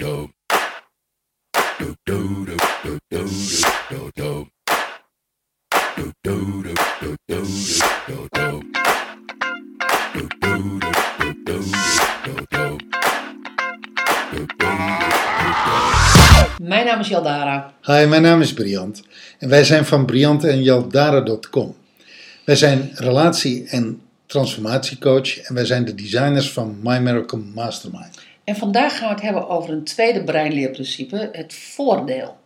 Mijn naam is Jaldara. Hi, mijn naam is Briant en wij zijn van Briant en Jaldara.com. Wij zijn relatie- en transformatiecoach en wij zijn de designers van My Miracle Mastermind. En vandaag gaan we het hebben over een tweede breinleerprincipe, het voordeel.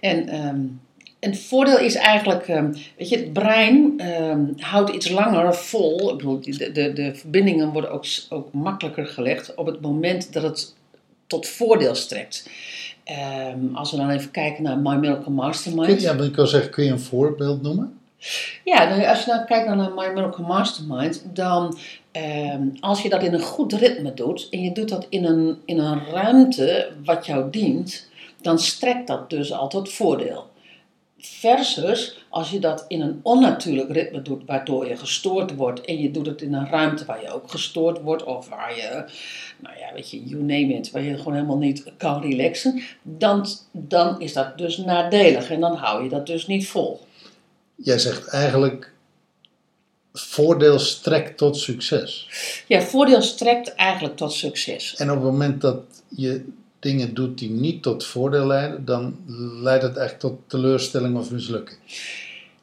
En ehm een voordeel is eigenlijk, ehm, weet je, het brein ehm, houdt iets langer vol. Ik bedoel, de, de, de verbindingen worden ook, ook makkelijker gelegd op het moment dat het tot voordeel strekt. Als we dan even kijken naar My Miracle Mastermind. ja, maar ik wil zeggen, kun je een voorbeeld noemen? Ja, nou, als je nou kijkt naar My Miracle Mastermind, dan ehm, als je dat in een goed ritme doet en je doet dat in een, in een ruimte wat jou dient, dan strekt dat dus al tot voordeel. Versus als je dat in een onnatuurlijk ritme doet, waardoor je gestoord wordt en je doet het in een ruimte waar je ook gestoord wordt of waar je, nou ja, weet je, you name it, waar je gewoon helemaal niet kan relaxen, dan, dan is dat dus nadelig en dan hou je dat dus niet vol. Jij zegt eigenlijk, voordeel strekt tot succes. Ja, voordeel strekt eigenlijk tot succes. En op het moment dat je dingen doet die niet tot voordeel leiden, dan leidt het echt tot teleurstelling of mislukking.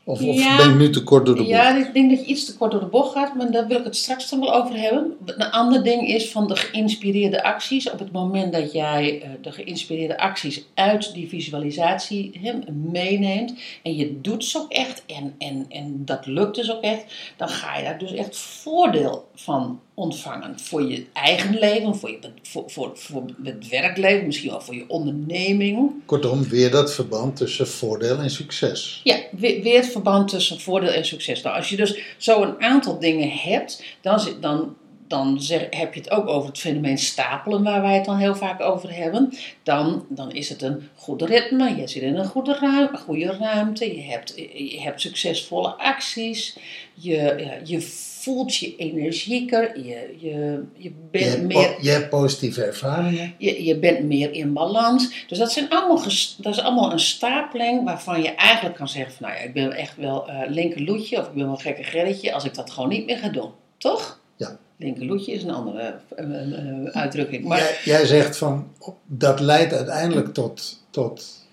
Of, of Ja. ben ik nu te kort door de bocht? Ja, ik denk dat je iets te kort door de bocht gaat, maar daar wil ik het straks nog wel over hebben. Een ander ding is van de geïnspireerde acties. Op het moment dat jij eh, de geïnspireerde acties uit die visualisatie hè, meeneemt en je doet ze ook echt en, en, en dat lukt dus ook echt, dan ga je daar dus echt voordeel van ontvangen. Voor je eigen leven, voor, je, voor, voor, voor het werkleven, misschien wel voor je onderneming. Kortom, weer dat verband tussen voordeel en succes. Ja, weer, weer verband tussen voordeel en succes. Nou, als je dus zo een aantal dingen hebt, dan, dan, dan heb je het ook over het fenomeen stapelen, waar wij het dan heel vaak over hebben. Dan, dan is het een goed ritme, je zit in een goede, ruim, goede ruimte, je hebt, je hebt succesvolle acties, je, je voelt je energieker, je, je, je bent meer je hebt positieve ervaringen. je, je bent meer in balans. Dus dat, zijn allemaal dat is allemaal een stapeling waarvan je eigenlijk kan zeggen van... Nou ja, ik ben echt wel eh linkerloetje of ik ben wel gekke Gerritje als ik dat gewoon niet meer ga doen. Toch? Ja. Linkerloetje is een andere eh, eh, uitdrukking. Maar Jij, jij zegt van, dat leidt uiteindelijk tot, tot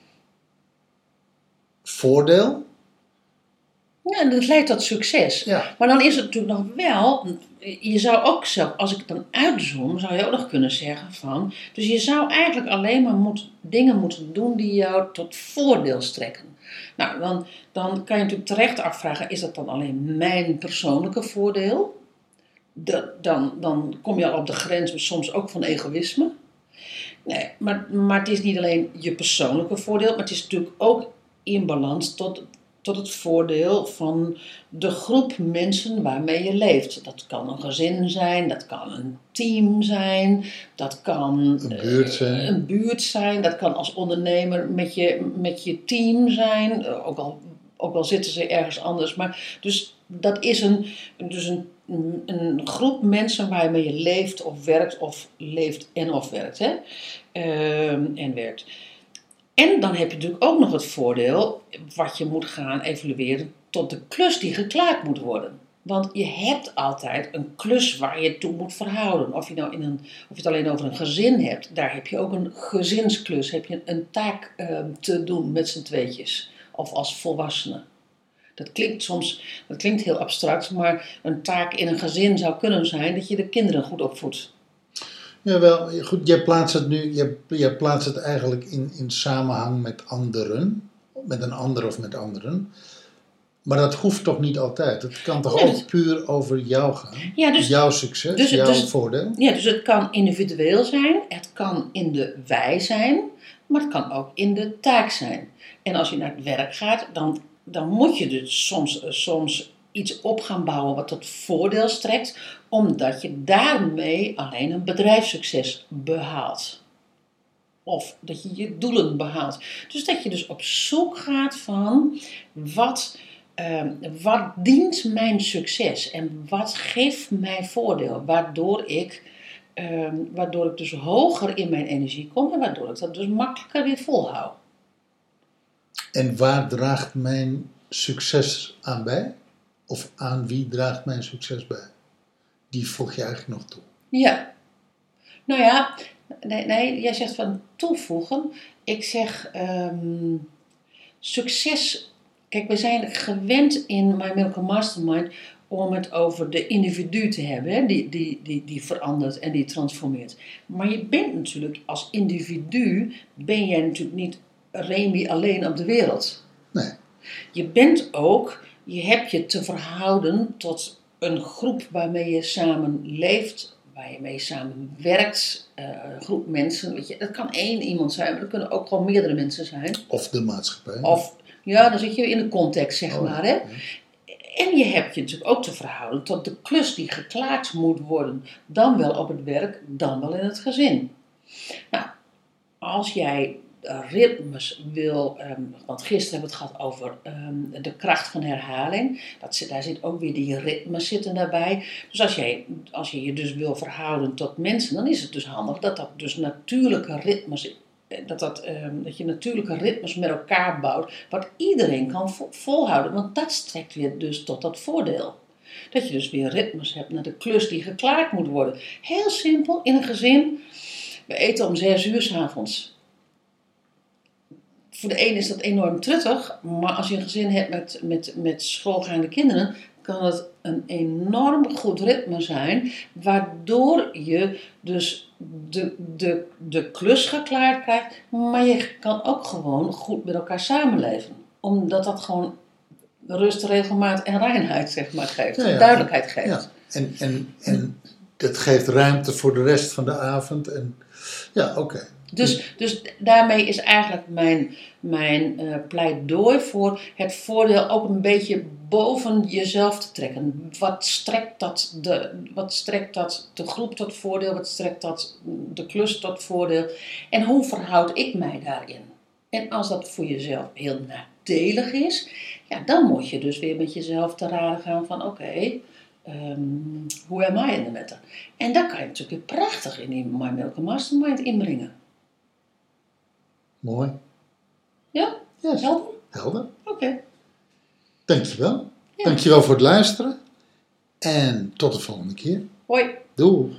voordeel. Ja, dat leidt tot succes. Ja. Maar dan is het natuurlijk nog wel... Je zou ook zelf, als ik het dan uitzoom, zou je ook nog kunnen zeggen van... Dus je zou eigenlijk alleen maar moet, dingen moeten doen die jou tot voordeel strekken. Nou, dan, dan kan je natuurlijk terecht afvragen, is dat dan alleen mijn persoonlijke voordeel? De- dan, dan kom je al op de grens soms ook van egoïsme. Nee, maar, maar het is niet alleen je persoonlijke voordeel, maar het is natuurlijk ook in balans tot, tot het voordeel van de groep mensen waarmee je leeft. Dat kan een gezin zijn, dat kan een team zijn, dat kan Een buurt eh, zijn. een buurt zijn, dat kan als ondernemer met je, met je team zijn, eh, ook al, ook al zitten ze ergens anders. Maar dus dat is een, dus een, een groep mensen waarmee je leeft of werkt, of leeft en of werkt. Hè? Ehm, en werkt. En dan heb je natuurlijk ook nog het voordeel, wat je moet gaan evalueren tot de klus die geklaard moet worden. Want je hebt altijd een klus waar je toe moet verhouden. Of je, nou in een, of je het alleen over een gezin hebt, daar heb je ook een gezinsklus. Heb je een taak ehm, te doen met z'n tweetjes. Of als volwassene. Dat klinkt soms dat klinkt heel abstract, maar een taak in een gezin zou kunnen zijn dat je de kinderen goed opvoedt. Jawel, goed, jij plaatst het nu, jij, jij plaatst het eigenlijk in, in samenhang met anderen. Met een ander of met anderen. Maar dat hoeft toch niet altijd? Het kan toch Nee, ook puur over jou gaan? Ja, dus jouw succes, dus- jouw dus- voordeel? Ja, dus het kan individueel zijn, het kan in de wij zijn, maar het kan ook in de taak zijn. En als je naar het werk gaat, dan, dan moet je dus soms, eh, soms iets op gaan bouwen wat tot voordeel strekt, omdat je daarmee alleen een bedrijfssucces behaalt. Of dat je je doelen behaalt. Dus dat je dus op zoek gaat van wat, ehm, wat dient mijn succes en wat geeft mij voordeel, waardoor ik ehm, waardoor ik dus hoger in mijn energie kom en waardoor ik dat dus makkelijker weer volhoud. En waar draagt mijn succes aan bij? Of aan wie draagt mijn succes bij? Die voeg je eigenlijk nog toe. Ja. Nou ja, nee, nee jij zegt van toevoegen. Ik zeg ehm, succes. Kijk, we zijn gewend in My Miracle Mastermind om het over de individu te hebben, hè, die, die, die, die verandert en die transformeert. Maar je bent natuurlijk als individu, ben jij natuurlijk niet Remy alleen op de wereld. Nee. Je bent ook, je hebt je te verhouden tot een groep waarmee je samen leeft, waar je mee samen werkt, eh, een groep mensen. Weet je, dat kan één iemand zijn, maar dat kunnen ook gewoon meerdere mensen zijn. Of de maatschappij. Of, ja, dan zit je in de context, zeg Oh, maar. Hè? ja. En je hebt je natuurlijk ook te verhouden tot de klus die geklaard moet worden. Dan wel op het werk, dan wel in het gezin. Nou, als jij ritmes wil, ehm, want gisteren hebben we het gehad over ehm, de kracht van herhaling. Dat daar zit ook weer die ritmes zitten daarbij. Dus als, jij, als je je dus wil verhouden tot mensen, dan is het dus handig dat dat dus natuurlijke ritmes eh, dat, dat, ehm, dat je natuurlijke ritmes met elkaar bouwt, wat iedereen kan vo- volhouden. Want dat strekt weer dus tot dat voordeel. Dat je dus weer ritmes hebt naar de klus die geklaard moet worden. Heel simpel, in een gezin. We eten om zes uur s'avonds. Voor de een is dat enorm truttig, maar als je een gezin hebt met, met, met schoolgaande kinderen, kan het een enorm goed ritme zijn, waardoor je dus de, de, de klus geklaard krijgt, maar je kan ook gewoon goed met elkaar samenleven. Omdat dat gewoon rust, regelmaat en reinheid zeg maar, geeft, Ja, ja. duidelijkheid geeft. Ja. En, en, en dat geeft ruimte voor de rest van de avond. En, ja, oké. Dus, dus daarmee is eigenlijk mijn, mijn eh, pleidooi voor het voordeel ook een beetje boven jezelf te trekken. Wat strekt dat de, wat strekt dat de groep tot voordeel? Wat strekt dat de klus tot voordeel? En hoe verhoud ik mij daarin? En als dat voor jezelf heel nadelig is, ja, dan moet je dus weer met jezelf te raden gaan van oké, ehm, hoe am I in de matter? En daar kan je natuurlijk weer prachtig in die My Miracle Mastermind inbrengen. Mooi. Ja, Yes. helder? Helder. Oké. Dankjewel. Ja. Dankjewel voor het luisteren. En tot de volgende keer. Hoi. Doei.